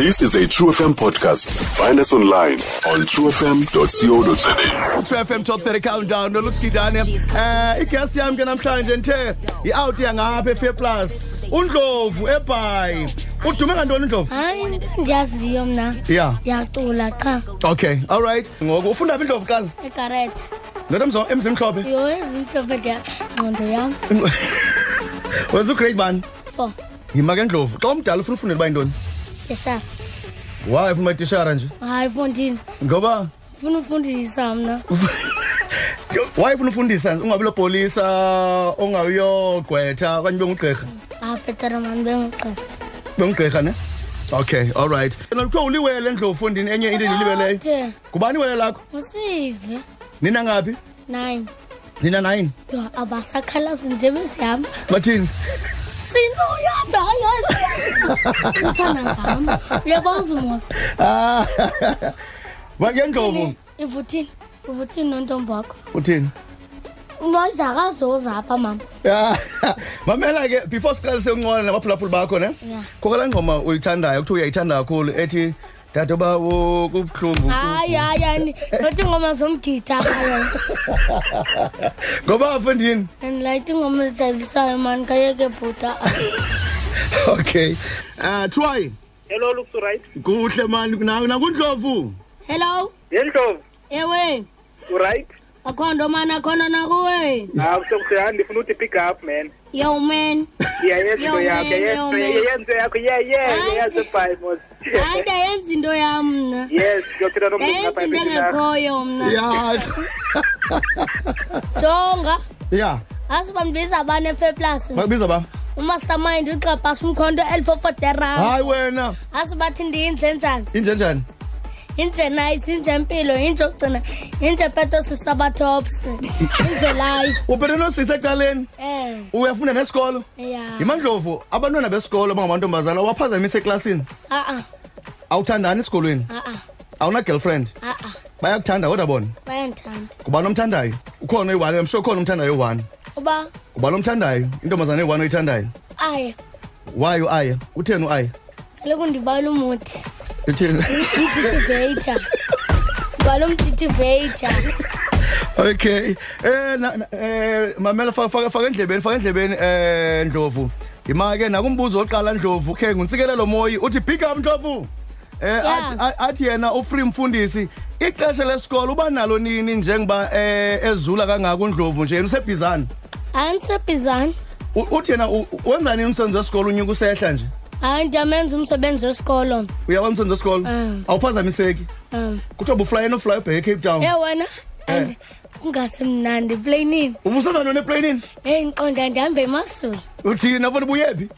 This is a True FM podcast. Find us online on truefm.co.za. True FM Top 30 Countdown. Nolusikidane eh igest yami ke namhlanje nithe i-out yangapha eFair Plus. uNdlovu eBay udume ngantoni uNdlovu? Hayi ndiyaziyo mna. Yeah ndiyacula qha. Okay all right. Ngoku ufunda phi Ndlovu qala. Egaret nto emzo emzimhlophe yo ezimhlophe ndiyangqondo yam. Wenza ugrade bani four. Yima ke Ndlovu. Xa umdala ufuna ufundela uba yintoni eshara why ufuna uba tishara nje? Hayi fontini ngoba? Funa ufundisa mna. Why ufuna ufundisa? Ungabi lo polisa ongayogqwetha okanye ube ngugqirha? Abhetara mani benguqela bengugqirha ne? Okay all right. Nokuthiwa uliwele ndlovu fundini enye into endilibeleyo the ngubani iwele lakho? Usive. Nina ngaphi nine. Nina nine? Yo abasakhalasi nje besihamba bathini? Sinoyadaya uthanda ngam uyabazi mos Ah, bake ndlovu ivuthini uvuthini? Nontombi wakho uthini? Noyizakazoza apha mama. Ya. Mamela ke before siqalise ukuncola nabaphulaphuli bakho ne? Yeah. khokela ngoma uyithandayo kuthiwa uyayithanda kakhulu ethi dade uba kubuhlungu hayi hayi ani nothi ingoma zomgidi apha yona ngoba afundini? And like ingoma ezijayivisayo mani kayeke bhuta okay. Uh try Hello looks right. kuhle mani na- nakundlovu hello? Yendlovu, ewe. You right? Akho nto mani akhona nakuwe Ah kusekusehani ndifuna uthi pick up man. yo man Yeah yes Yo, into yakho. man, Yes yo, man. yenze yakho. Yeah yeah Hayi. yes bye mos. hayi ndayenza into yam mna Yes, ngiyothetha nomuntu ndayenza ngapha into empilweni yakho. engekhoyo mna ya jonga ya asibambiza abane efeplus bakubiza ba umastermind uxabhasa umkhonto elifofoteram hayi wena asibathi ndiyinje njani inje njani inje night inje mpilo inje okugcina inje peto sisabatops inje life uphethe nosisi ecaleni? Eh. Uyafunda nesikolo? Ya yimandlovu abantwana besikolo abangamantombazana waphazamise eklasini ah ah awuthandani esikolweni? Ah ah awuna-girlfriend? Ah ah bayakuthanda kodwa bona? Bayandithanda ngubani omthandayo? Ukhona oyi-one I'm sure ukhona omthandayo oyi-one. Uba? Ngubani omthandayo? Intombazana eyi-one oyithandayo? Aya waye uaya utheni uaya kaloku ndibala umuthi. Umtitivator ndibala umtitivator okay eh eh mamela faka faka endlebeni faka endlebeni eh Ndlovu. Ima ke nakumbuzo oqala Ndlovu ke nguntsikelelo moyi uthi big up Ndlovu. Eh athi- yena ufree mfundisi ixesha lesikolo uba nalo nini njengoba eh ezula kangaka uNdlovu nje usebhizana andisebhizani U- uthi yena wenza nini umsebenzi wesikolo unyuka usehla nje? Hayi ndiyamenza umsebenzi wesikolo. Uyawa umsebenzi wesikolo Mm. awuphazamiseki? Um kuthiwa bufly nofly ubheke Cape Town. E wena? Eh. and kungasemnandi pleyinini ubusenza nini eplanini eyi ngiqonda ndihambe emasweni uthini abona buyephi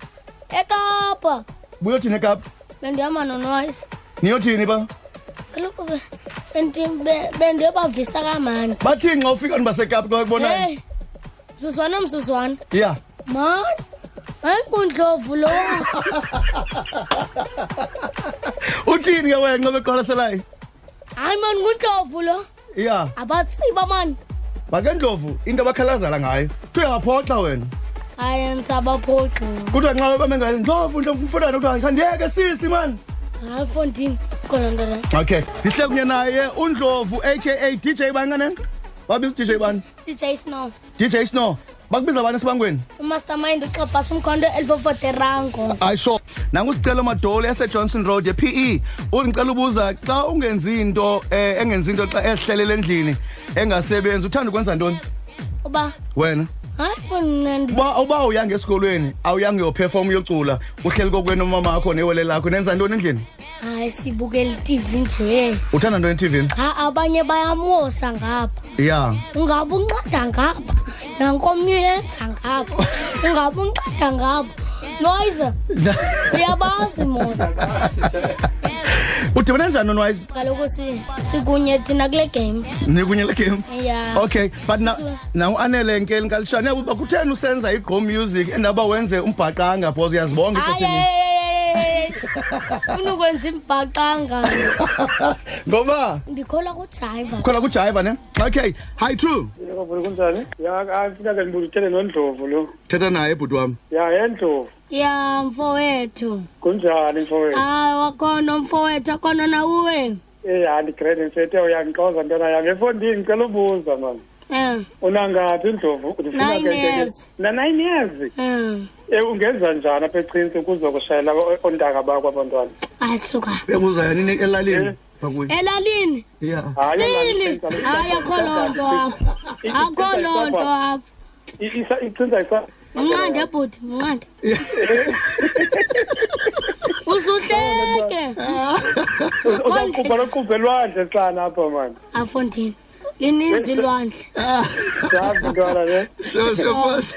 ekapa. Buyothini ekapa? Bendihamba nonoyise niyothini ba? Kaloku be- bendi- be- bendiyobavisa kamandi. Bathini xa ufika basekapa xa kubonayo heyi mzuzwana mzuzwana. Ya. Mani hayi kundlovu lo. Uthini ke wena nxa beqwalaselayo? Hayi mani kundlovu lo. Ya. Abatsiba mani. Bake ndlovu into abakhalazela ngayo. Kuthiwa uyaphoxa wena. Hayi andisabaphoxi kuthiwa nxa bame ngayo ndlovu ndlovu mfutane kuthiwa khandiyeke sisi mani? Hayi fontini khona ntola okay ndihle kunye naye undlovu aka dj bani kanene? Babiza udj bani? Dj snow. Dj snow. Bakubiza bani esibangweni umastermind uxabhasa umkhonto elifofoterango hayi sure nangusicelo madolo yasejohnson road ye-pe undicela ubuza xa ungenzi into eh engenzi into xa esihlelele endlini engasebenzi uthanda ukwenza ntoni? Uba? Wena? Hayi fonandi uba uba awuyange esikolweni awuyange uyoperform uyocula uhleli kokwenu umamakho newele lakho nenza ntoni endlini? Hayi sibukela itv nje. Uthanda ntoni etivini ha abanye bayamosa ngapha. Ya. Ungabe unceda ngapha. Nankomnye uyenza ngapha ungabe unceda ngapha noyize uyabazi mos. Udibane njani nonwise kaloku si- sikunye thina kule game. Nikunye le game? Ya. Okay but na na uanele nkeli nkalishana yabuba kutheni usenza igqo music endaba wenze umbhaqanga because uyazibonga hayi funa ukwenza imbhaqanga ngoba? Ndikholwa kujayiva khona kujayiva ne? Okay. Hi true Yebo kunjani? Ya afika ke ngibuzithele nondlovu lo. thetha naye bhuti wami. Ya yendlovu. ya mfowethu kunjani mfowethu hayi wakhona mfowethu akhona nawuwe Eh hayi grade nsethe uyangixoza ntona yami efondini ngicela ubuza man um unangaphi indlovu ndifuna Nine ke- ke- years. na nine years um Eh ungenza njani apha echinsi kuzokushayela o- ontanga bakho abantwana ayisuka bebuza yena elalini Eh. bakuyo elalini ya Hayi, stili olala- hayi akho loo nto apho akho loo nto apho I- isa- ichinza isa mnqande bhuti mnqande usuhleke uzaqupha loquphe lwandle sana apha mani afondini lininzi lwandle yazi ntwana le sure sure boss.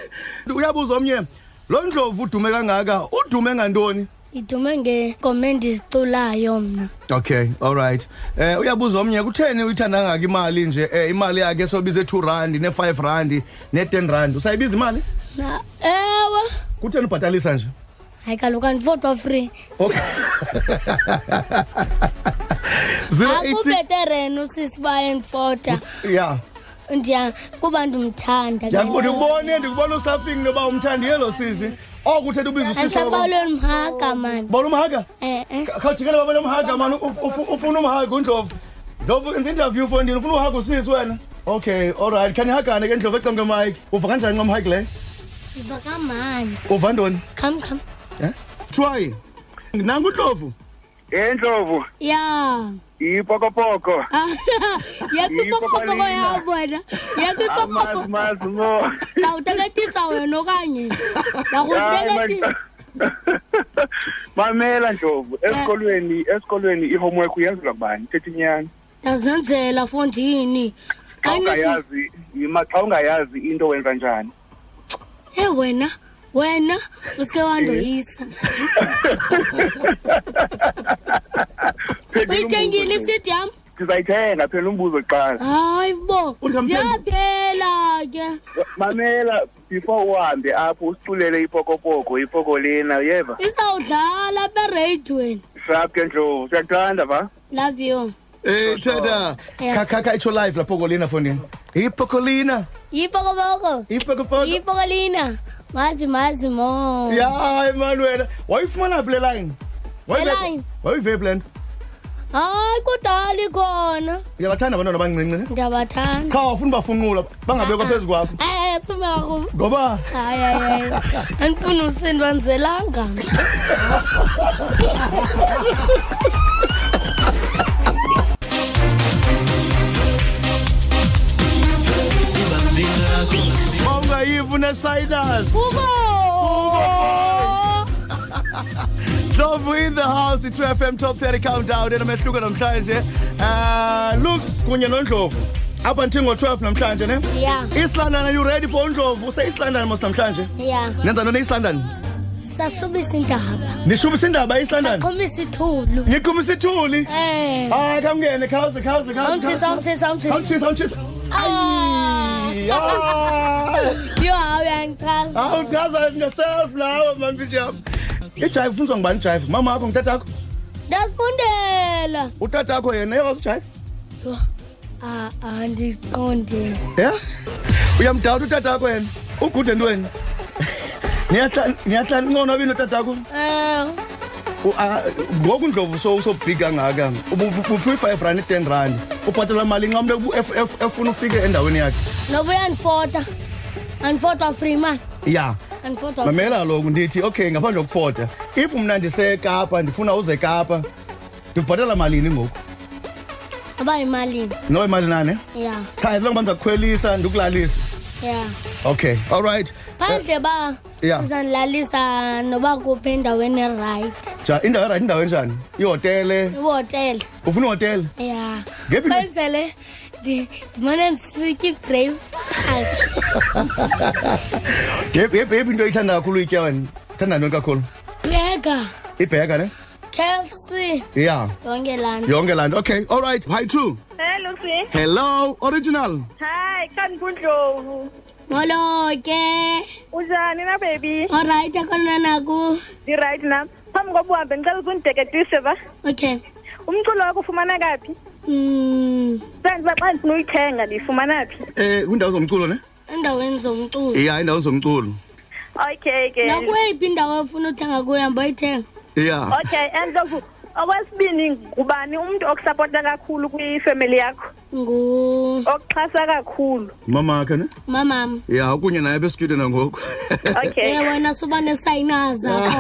Uyabuza omnye lo ndlovu udume kangaka? Udume ngantoni? Idume ngekomenti eziculayo mna. Okay all right. Eh uyabuza omnye kutheni uyithanda kangaka imali nje? Eh imali yakhe sobiza 2 rand ne5 rand ne10 rand. Usayibiza imali? Na ewe. Kutheni ubhatalisa nje? Hayi kaloku andifotwa free. Okay. 086 akubhetereni usisiba endifota. Yeah ndiya kuba ndimthanda yakubona ubone ndikubona usafing noba umthandile lo sisi. Oku uthetha ubiza usisi andisabawulweni mhaka mani bona umhaga eh eh. Khawujikele babona umhaga mani uf- uf- ufuna umhaga undlovu. Ndlovu enza interview fondini ufuna uhaga usisi wena? Okay all right. Khanihagane ke ndlovu? Ecamke mike uva kanjani nqamhagi leyo ndiva kamandi uva ntoni? Kham kham Eh? try nangu ndlovu endlovu ya. Yipokopoko. Yekwipokopoko yakho wena. Yekwipokopoko mazi mo. Zawuteketisa wena okanye? Yakuteketisa mamela ndlovu esikolweni esikolweni i-homework uyenzelwa ngubani? Thetha inyani ndazenzela fondini xa Angithi, ungayazi yima xa ungayazi into wenza njani? E wena. Wena usike wandoyisa uyithengile isidi yam? Ndizayithenga phela umbuzo kuqala hayi bo ziyaphela ke. Mamela before uhambe apho usiculele ipokopoko ipoko lena yeva isawudlala apha ereyidweni ke ndlovu. Siyakuthanda va love you. Eh Tata. Kakaka itsho live la pokolina fondini ipokolina ipokoboko ipokopoko yipokolina mazi mazi mo. Ya hayi mani wena wayifumana phi le line? Le line? wayive phi le nto hayi kudala ikhona. Uyabathanda abantwana abancinci ne? Ndiyabathanda. Kha wafuna ubafunqula bangabekwa phezu kwakho. Eh sumeka kubo ngoba? Hayi hayi hayi. Andifuna usindwa ungayivi unesinus kubo Dove in the house i-2 FM Top 30 Countdown enamehluko namhlanje. Uh looks kunye nondlovu. Apha ndithi ngo-12 namhlanje ne? Yeah east london are you ready for undlovu? Use-east london mos namhlanje? Yeah nenza ntoni east london sashubisa indaba nishubisa indaba e-east london saqhumisa ithulu. Ngiqhumisa ithuli? Eh. Hayi kamngene khawuze khawuze awumtshisa awumtshisa awumtshisa awutshisa awutshisa yo hayi uyangichaza awuchaza ngeself lawo man bijam ijayive ufunzwa ngubani ijayive mama wakho ngutatakho ndazifundela utatakho yena yakwazi ujayive Yho, ah andiqondi. Ya? Uyamdawuta utatakho yena? Ugude ntweni? Niyahlala nconwabini utatakho eh U- ah, ngoku ndlovu so usobhig kangaka uphi i-five rand i-ten rand. Ubhatala mali incamle efuna ufike endaweni yakhe. Noba uyandifota. Andifotwa free man ya. Andifotwa mamela kaloku ndithi okay ngaphandle kokufota if mna ndisekapa ndifuna uze kapa ndibhatala malini ngoku? Aba yimalini. Noba imali nane ya. Cha as long uba ndizakukhwelisa ndikulalisa ya. Okay all right. Phandle ba Yeah. uzandilalisa noba kuphi endaweni erayithi ja indawo erayithi indawo enjani ihotele? Ihotele. Ufuna ihotele? Ya. Ngephi na- kwenzele ndi- ndimane ndisitya ibreakfast yephi yephi yephi into oyithanda kakhulu uyitya wena thanda ntoni kakhulu? Bheka ibheka ne? KFC ya. Yonke laa nto yonke laa nto okay all right. Hi true Hello, Lucy. hello original. Hi, kanibundlovu. molo ke Unjani na baby? olrayithi akhona naku Di right na. Phambi koba uhambe ngicela ukunditeketise ba. okay Umculo wakho ufumana kaphi? mm Senze uba xa ndifuna uyithenga ndiyifumana phi? eh kwindawo zomculo ne endaweni zomculo ya indawo zomculo Okay ke. nakweyiphi indawo ofuna uthenga kuyo hamba uyithenga yeah Okay, Ndlovu. Okwesibini ngubani umuntu okusupporta kakhulu kwifamily yakho? Ngu. Okuxhasa kakhulu. mama akhe ne? Mamam. Yeah kunye naye bestudio nangoku. Okay. ye wena suba nesayinaza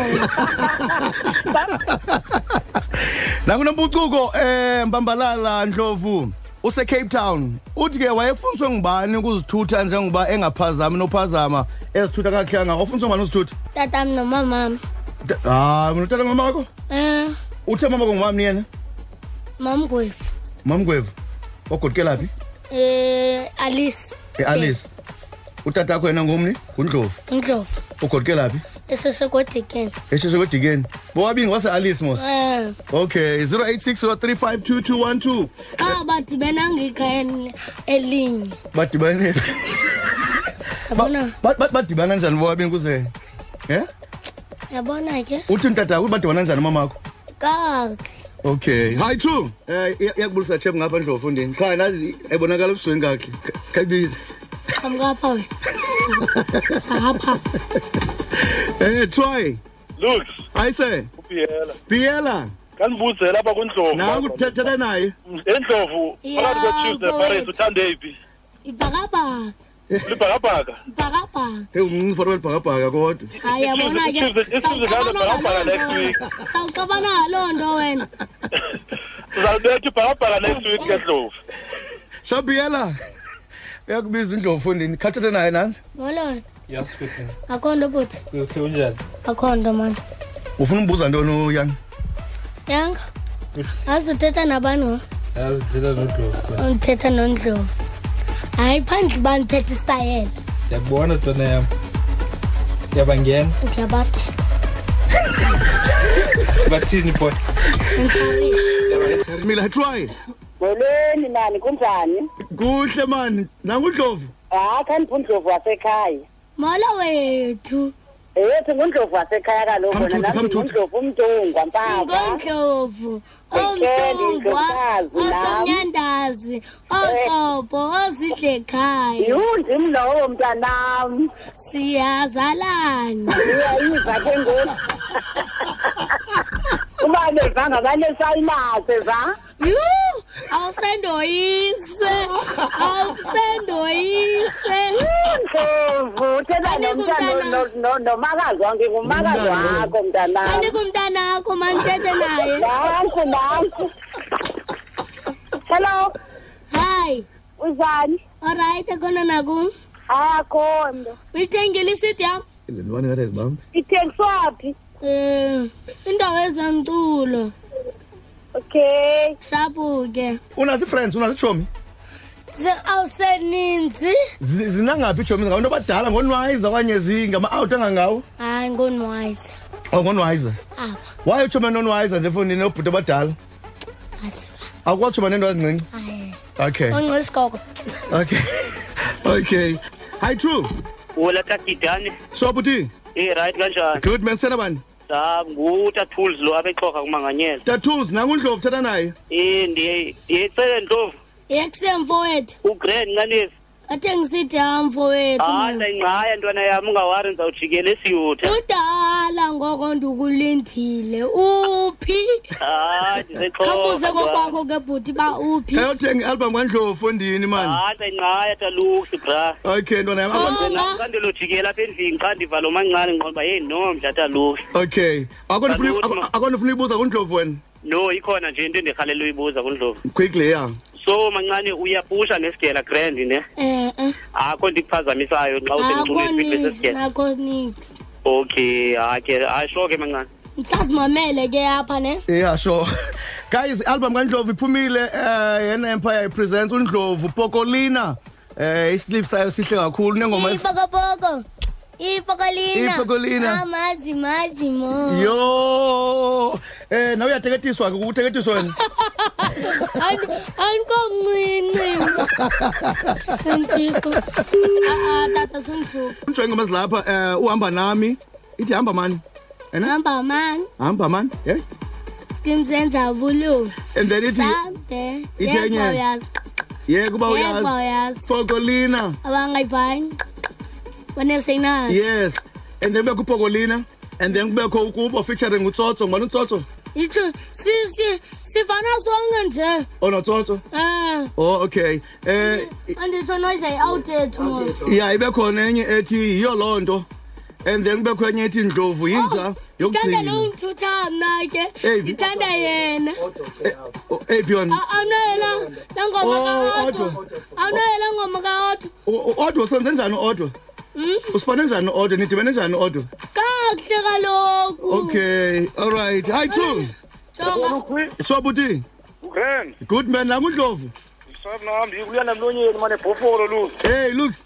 nakunompucuko eh mbambalala ndlovu use Cape Town. Uthi ke wayefundiswe ngubani ukuzithutha njengoba engaphazami nophazama ezithutha kakuhle ngako ufundiswe ngubani uzithutha? Tatam nomamam. Da- hayi unotata mama wakho um uthe mama ngumami yena mamgwefu mamgwevu. Ogodukelaphi um alice. Ealice utata akho yena ngumni? Ngundlovu. Undlovu ugodukelaphi esesekodikeni esheshe kwedikeni bowabini wase-alice mos? Um okay 086 352 xa badibena ngekhaya elinye. Badibane yabona? Ba- ba- badibana njani bowabini kuze? Eh yabona ke. Uthi mtata akho badibana njani mamakho kakuhle okay. Hayi true eh iya- iyakubulisa chep ngapha ndlovu fundini qha nazi ebonakala ebusweni kakuhle kabize qhamukapha wena Sa- sahapha eh try Lux, ayise uphiyela. biyela. Kanibuzela lapha kuNdlovu. naku thethethe naye. eNdlovu, Ya, phakathi kweChiefs nePirates mfowethu. uthande yiphi? ibhakabhaka. Libhakabhaka. ibhakabhaka hey umncinci for welibhakabhaka kodwa hayi yabona ke Excuse- excuse me, sawuxabana guys, ngaloo next nto week. wena sawuxabana ngaloo nto wena Sizalibetha ibhakabhaka next week ke Ndlovu. shabiyela uyakubiza indlovu fundini khathethe naye nanzi molona Yes, good. akho nto bhuti Kuhle unjani? akho nto mani ufuna umbuza ntoni uyang yanga Good. azuthetha nabani ngo Yazi thina nodlovu. undithetha nondlovu hayi phandle uba ndiphethe istayela Ndiyabona twana yam. Yabangena. ndiyabathi Bathini boy? ntsarisi mila try Molweni nani kunjani? kuhle mani nangundlovu Ha khandipundlovu wasekhaya. molo wethu Eyethi ngundlovu wasekhaya kaloku Come wena to- come nami to- ngundlovu umntungwa mpaka. singondlovu Ekeli, omntungwa Ndlovukazi nam. osomnyandazi ocobo ozidlekhaya Yundim lowo mntanam. siyazalana Uyayiva ke ngoku. Uba bevanga banesayinase za? yu awusendoyise awusendoyise Ndlovu thetha Kanti nomntana kumntana- no- no- nomakazi wonke ngumakazi Ngumntana. wakho mntanam. kanti kumntanakho mandithethe naye Nanku nanku. Hello, hayi uzani? olrayithi ekhona nakum Akho nto. uyithengile isidi yam izintwane ngathi zibambe Ithengiswa phi? um indawo ezanculo Okay. shabuke unazi friends unazi chomi awuseninzi. Zi- zinangaphi ichomi ngabantu abadala? Ngonwayiza okanye zingama-out angangawo hayi ngonwayisa o ngonwayiza apha waye utshoma nonwayiza nje efondini obhuti abadala? Asuka. Akukwatshoma nento ezincinci? Hayi okay. Onxisikoko okay. Okay. Hi true Wula takidane. so buti Eh right kanjani? good man. Sena bani Sa nguta tools lo abexoxa kumanganyela. tattoos nangundlovu thetha naye Eh ndiye yecele Ndlovu. yekusemfowethu uGrand ngalezi. athengisithi yam mfowethu Hayi ingqaya ntwana yami ungawari ngizawujikela esiyutha. kudala ngoko ndikulindile uphi Hayi ndisexoxa. khambuze kokwakho ke bhuti uba uphi eyothenga ialbum kandlovu efondini mani Hayi ingqaya talux bra. okay ntwana yam akho- Jonga. Kandilojikela apha endlini xa ndiva lo mancane ngiqonda hey no mdlata lux. okay akho ndifuna Kaloku, ma- akho ndifuna ibuza kundlovu wena No ikhona nje into endirhalela uyibuza kuNdlovu. quickly ya So mancane uyapusha nesigela grand ne. eh eh Akho ndikuphazamisayo xa akho usengcupheni nix kwisigela. nakho nix Okay, ake asho ke mancane. ndisazimamele ke apha ne yeah sure guys ialbum kandlovu iphumile uh, yena empire presents undlovu pokolina eh islip sayo sihle kakhulu nengoma esi- ipokopoko ipokolina Ipokolina. amazi mazi mo. Yo. Eh nawe uyateketiswa ke ukuteketiswa wena andikomncinci sentiko a tata sendluku unjonge ngoma zilapha eh uhamba nami. Ithi hamba mani? Ena hamba mani? Hamba mani? Yeah skim senjabulo and then ithi sambe Ithi enye. yebo yazi. Yeah kuba yebo uyazi yazi. Pokolina abangayivani. Banesenazi yes. And then kubekho upokolina and then kubekho ukubo featuring utsotso ngubani utsotso? Itsho si si sivana sonke nje. Onotsotso eh oh okay. Eh anditsho noyize i-outlet mo ya ibe khona enye ethi yiyo loo nto. And then kubekho enye ethi ndlovu yinja lo yokugcina mthutha mna ke. Hey, ndithanda yena. Oh, eyiphi yona A- awunoyela la ngoma Oh, ka-otto. Otto. awunoyela ngoma ka-otto. O- o- odwa usenze njani odwa usibane njani odwa? Nidibene njani odwa? Kakuhle kaloku. Okay all right. Hi true jonga sobuti Grand. good man nangundlovu Sabnambi kuyana mlonyeni manje bhofolo lu. hey looks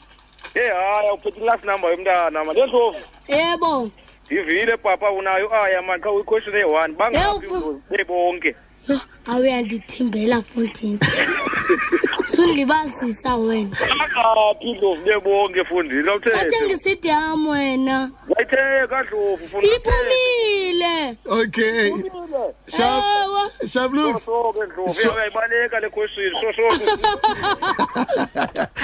Eh haya uphethe last number yomntana manje ndlovu. yebo. Ivile papa unayo aya manje xa uyiquestion eyi-1 bangaphi Yebo. uNdlovu? bebonke. Yho, awuyandithembela futhini sundilibazisa wena Bangaphi Ndlovu bebonke fundini kathe kawuthethe. ngisidam wena Wayithe kadlovu fundini. iphumile okay sharp ewe sharp looks Soke Ndlovu uyayibaleka le question so so.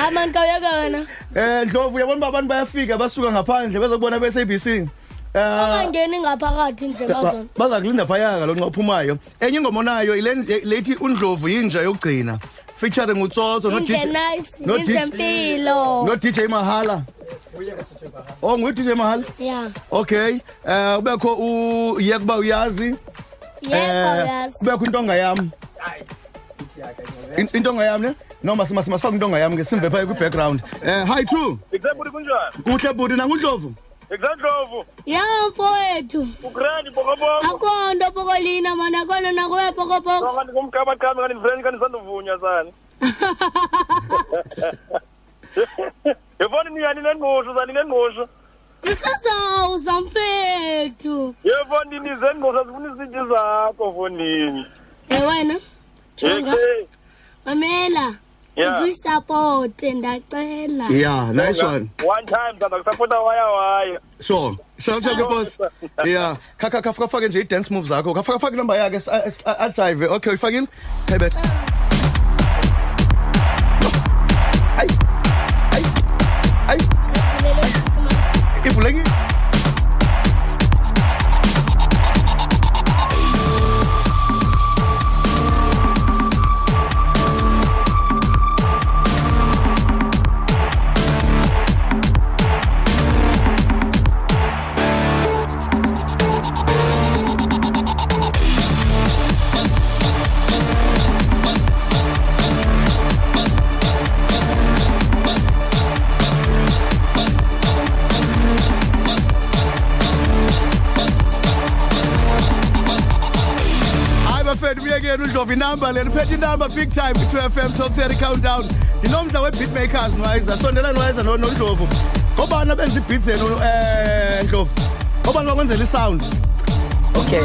amani kawuyeka wena eh ndlovu uyabona uba abantu bayafika basuka ngaphandle bezokubona be-sabc eh angangeni ngaphakathi nje bazona. baza kulinda phaya kalo nxa uphumayo enye ingoma onayo ile lethi undlovu yinja yokugcina. Featuring utsotso no indle DJ nice no indle DJ mpilo. no DJ Mahala. Oh nguye DJ Mahala? Ya. Okay eh ubekho u yekuba uyazi. Yebo Eh, yazi kubekho intonga yami. In- intonga yami ne? Noma sima sima sifaka intonga yami ke simve phaya kwi background eh hi true Example kunjani? kuhle budi nangundlovu Exandlovu. ya mfowethu Ugrand bokoboko. akho nto pokolina mani akona nakuwe pokopoko Ngani kumkaba kami ngani friend kani sanduvunya sana. Yebona niyani nengqosho zani nengqosho. ndisazawuza mfethu Yebona nize ngqosho zifuna izinto zakho fonini. e wena jonga Okay. Mamela Yeah. uzisapote ndacela yeah nice one One time tata kusapota waya waya. sure sharp sharp ke boss yeah khakha khafaka fake nje i dance moves zakho khafaka fake number yakhe s- a- a- a drive okay uyifakile phebe bafethu buyekeni udlovu inamba leni phethe inamba big time i-2 fm top 30 countdown ndinomdla we-beatmakers nwaiza sondela nwaiza no- nondlovu ngobani abenza ibeat zenu um ndlovu ngobani bakwenzela isound? Okay.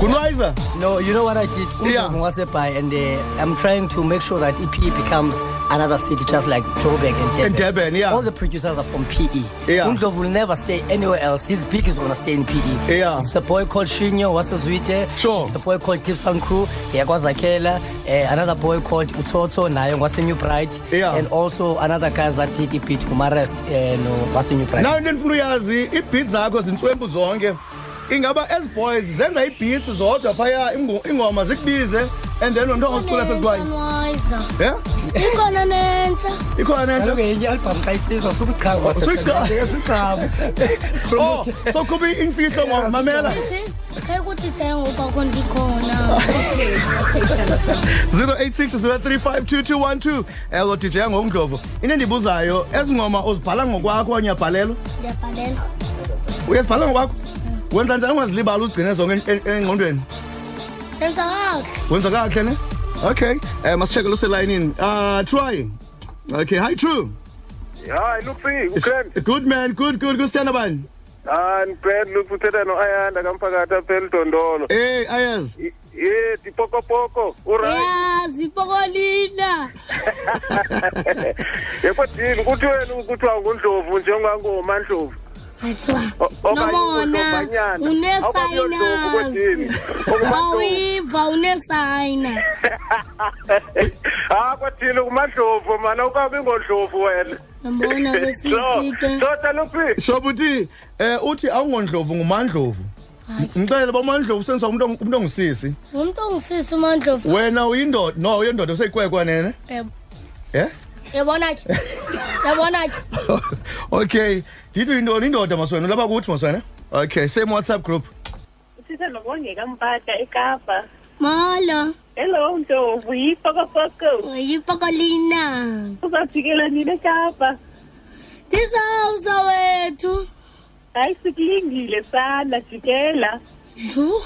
kunwaiza No, you know what I did? Yeah. And uh, I'm trying to make sure that EP becomes another city just like Joburg and Durban. And Durban, yeah. All the producers are from PE. Yeah. Undlov will never stay anywhere else. His peak is gonna stay in PE. Yeah. It's a boy called Shinyo, what's his Zwite. Sure. It's a boy called Sound Crew, Yakwazakela. Uh, another boy called Utoto, Nayo, what's New Bright. Yeah. And also another guys that did EP to Umarest, uh, no, what's New Bright. nayo into endifuna uyazi ibeat zakho zintswempu zonke ingaba ezi boys zenza ibeats zodwa phaya ingo- ingoma zikubize and then nto ongacula phezu kwayo. Nwayiza. yeah? Ikhona nentsha. Ikhona nento kaloku yenye album xa isizwa sukuchazwa Sukuchaza. sesichabo oh so kuba imfihlo mamela. sisi khe kudj ngoku akho ndikhona 086 elo dj ngokundlovu into endibuzayo ezi ngoma uzibhala ngokwakho okanye uyabhalelwa? Ndiyabhalela uyazibhala ngokwakho? Wenza njani ungazilibali ugcine zonke en- en- engqondweni. Yenza kakuhle wenza kakuhle ne? Okay um masisheke luselayinini uh try okay hi true. Hayi lufi ugrand good man good good kusithanda bani? Hayi grand lufi uthetha no-ayanda kamphakathi apha elidondolo hey ayazi ye dipokopoko uright yazi pokolina yekodini kuthi wena kuthiwa ngundlovu njengangomandlovu Asiwa. O- okanye Nomona. Awubabiyondlovu kodini. unesayina. Awiva unesayina. Ah kwathini kumadlovu mana ukabi ngodlovu wena. Yambona ke sisike. Doda luphi? shobuti eh uthi awungondlovu ngumandlovu ngicela bomandlovu senza umuntu umuntu ongisisi Umuntu ongisisi uMandlovu. wena uyindoda no uyindoda useyikwekwa nene Yebo. eh Yabona ke. Yabona ke. okay ndithi uyindoda indoda maswena ulapha kuthi maswena okay same whatsapp group Sithe nobongeka mpata eKapa. Molo. Hello Ndlovu, yipokopoko. Yipokolina. Uzafikela nini eKapa? Disawuza wethu. Hayi sikulingile sana jikela. Yho.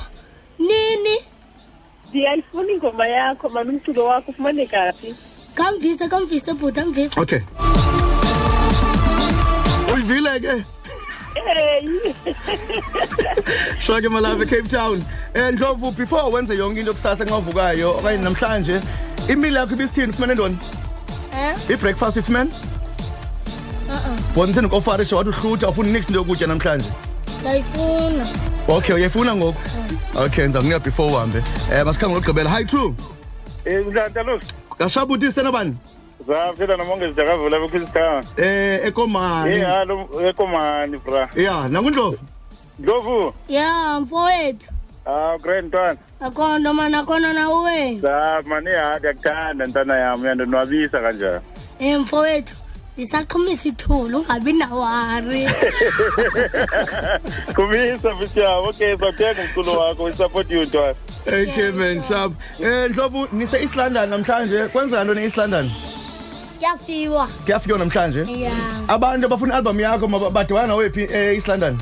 Nini? Ndiyayifuna ingoma yakho mana umculo wakho ufumaneka phi? Kamvise kamvise bhuti amvise. okay uyivile ke Hey. shake malave cape town eh ndlovu before wenze yonke into kusasa ngavukayo okanye namhlanje imili yakho ibisithini ufumene ntoni Eh? i-breakfast ifumene Uh-uh. bona seni kofarisha wathi uhlutha ufuna nix into yokutya namhlanje Ndayifuna. okay uyayifuna ngoku okay ndiza kunika before uhambe um masikhange ngokugqibela hi true Eh mdlanta lo. Kashabuti senobani Zaphela nomongezi jakavula bekhulistana. um ekomani Eh halo ekomani bra. ya nangundlovu Ndlovu. Ya mfowethu. Ah grand one. Akhondo mana khona nawe. Za mani ya ndiyakuthanda ntana yami uyandonwabisa kanjani. Eh mfowethu. Ndisaqhumisa ithulu ungabi nawari. Kumisa mfitshaba. Okay, sathenga umculo wakho. We support you ntwana. Okay man sharp um ndlovu nise-east london namhlanje. Kwenzeka ntoni e-east london Kuyafiwa. kuyafikiwa namhlanje? Ya. abantu abafuna i-album yakho maba- badibana nawephi e-east london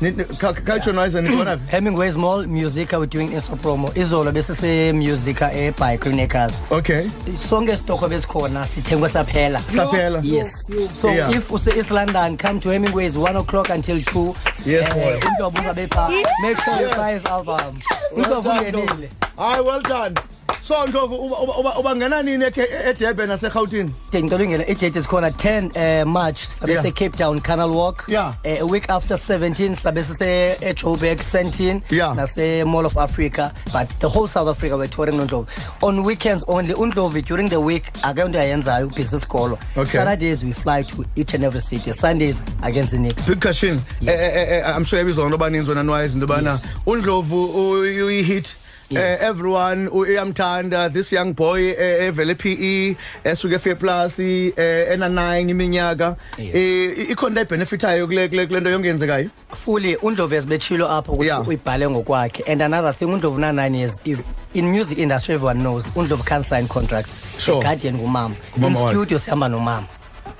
culturenizer nidibana phi Hemingway's Mall Musica we're doing inso promo. Izolo besise eh, Musica e by Greenacres. okay Sonke stoko besikhona sithengwe saphela. Saphela. Yes. So Yeah. if use East London come to Hemingway's 1 o'clock until 2. Yes, eh, boy. Indlovu uzabe pha. Make sure you buy his album. Indlovu done, hayi well done so ndlovu uba- uba- uba- ubangena nini edurban naserhawutini ngicela ungena i-date isikhona 10 uh, march sabe Yeah. se cape town canal walk Yeah. uh, a week after 17 sabe sise ejoburg sentin Yeah. nase mall of africa but the whole south africa we're touring nondlovu on weekends only undlovu during the week akuyonto ayenzayo ubhizi isikolo Okay. saturdays we fly to each and every city sundays against the nix sikhashini Yes. Eh, eh, eh, i'm sure yabizwa abantu abaninzi wena nwayizi into yobana Yes. undlovu uy- uyi-hit Yes. Eh, everyone u- uyamthanda this young boy eh, evele pe esuke efe plus eh, ena-9 iminyaka Yes. Eh, ikhona into ayibhenefithayo kule kule- kule nto yongenzekayo fully undlovu ezibetshilo apho ukuthi Yeah. uyibhale ngokwakhe and another thing undlovu na-nine years if in music industry everyone knows undlovu can't sign contracts Sure. the guardian ngumama in Ngumama wakhe. studio sihamba nomama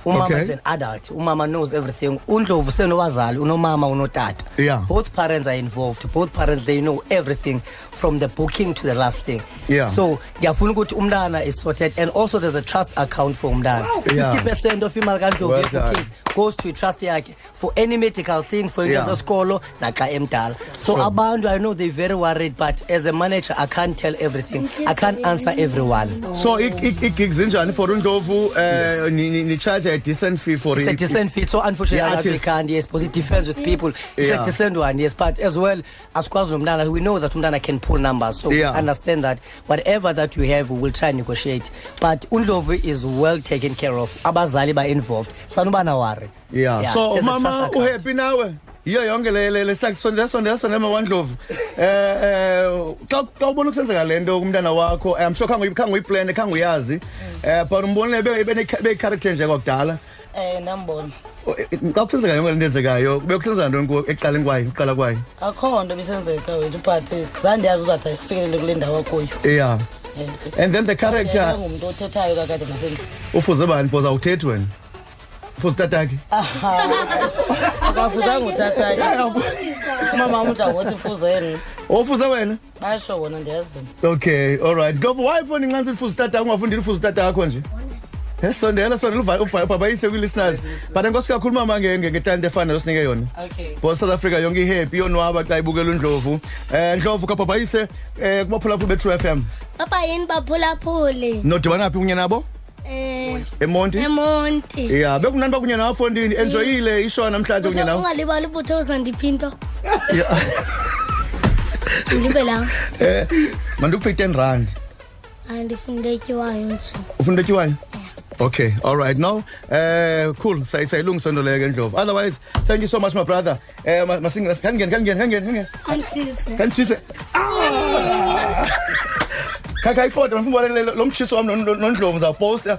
umama Okay. is an adult umama knows everything undlovu senowazali unomama unotata Yeah. both parents are involved both parents they know everything from the booking to the last thing Yeah. so ngiyafuna ukuthi umntana is sorted and also there's a trust account for umntana Yeah. 50 percent of imali kandlovu Well ye-bookings done. Goes to i-trust yakhe for any medical thing for into Yeah. zesikolo naxa emdala. So abantu i know they're very worried but as a manager i can't tell everything. I can't answer everyone. So i- i- i-gigs zinjani for undlovu? Um ni-charge a decent fee for it's a it. decent fee. So unfortunately The yeah, we can't yes because it defends with people. It's Yeah. a decent one yes but as well asikwazi nomntana we know that umntana can pull numbers so Yeah. we understand that whatever that you have we will try and negotiate. But undlovu is well taken care of. Abazali ba-involved. Sanubana worry yeah. So there's a trust mama account. uhappy nawe? Yiyo yonke le le lesondela sondela sondela mawandlovu eh eh xa xa ubona kusenzeka lento kumntana wakho i'm sure khange khange uyiplan khange uyazi. Eh but umbonile be be character nje kwakudala. Eh nambona. xa kusenzeka yonke lento enzekayo bekusenzeka ntoni kuwe ekuqaleni kwayo uqala kwayo Akho nto bisenzeka wethu but zandiyazi uzathi afikelele kule ndawo kuyo. yeah and then the character Ngumuntu othethayo kakade ngasemva. ufuze bani because awuthethi wena? Ufuze tatakhe Akafuzanga utatakhe. Mama umdla ngothi fuzeni. ofuze wena? Basho bona ndiyazi. okay all right. Ngoba why phone inqansi ufuze tatakhe ungafundile ufuze tatakhe nje? Eh sondela sondela ubhabayise kwi-listeners but enkosi kakhulu mama nge- nge- ngetalente efana losinike yona. Okay. because south africa yonke ihappy iyonwaba xa ibukela undlovu. Um ndlovu kabhabhayise um kubaphulaphuli be-true f m. Papa yini baphulaphuli. nodibana phi kunye nabo? Eh emonti? Emonti. Ya bekunani bakunye nawe fondini enjoyile ishow namhlanje kunye Uthe nawe? ungalibali ubuthe uzandipha into ndibe la. Eh mandikuphe 10 rand hayi ndifunde etyiwayo nje. Ufuna etyiwayo okay all right. Now eh cool. Say sayilungisa into leyo ke ndlovu. Otherwise thank you so much my brother. Eh ma- masinge kangene kangene kangene kangene andishise kantshise khakha ifoto mfumbalele lo mtshiso wami non- non- nondlovu ngizawuposta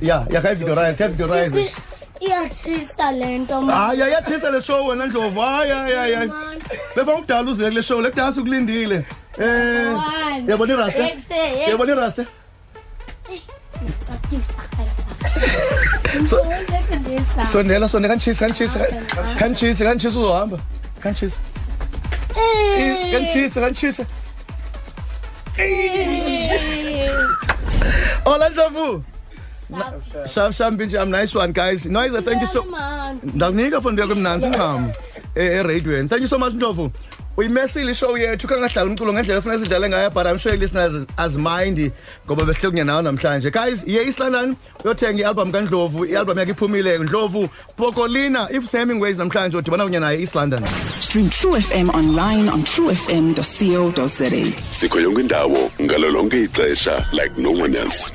ya ya kha ivideo rise kha ivideo rise Sisi, iyatshisa le nto hayi ayatshisa le show wena ndlovu. Hayi hayi hayi hayi befana ukudala uze kule show le kudala sukulindile eh yabona irasta yabona irasta So- sondela sondela kantshisa kantshisa kantshisa kantshisa uzohamba. Kantshisa kantshisa kantshisa Hola Ndlovu Shap shap binti I'm nice one guys. Noise thank you so Ndakunika for ndiyakho mnanzi ngam. E radio Thank you so much Ndlovu uyimesile ishow yethu kangahlala umculo ngendlela efuna sidlale ngayo but I'm sure listeners as mind ngoba besihle kunye nawe namhlanje. Guys ye East London uyothenga ialbum kaNdlovu ialbum yakhe iphumile Ndlovu Pokolina if Hemingways namhlanje udibana kunye naye East London Stream True FM online on truefm.co.za. sikho yonke indawo ngalo lonke ixesha like no one else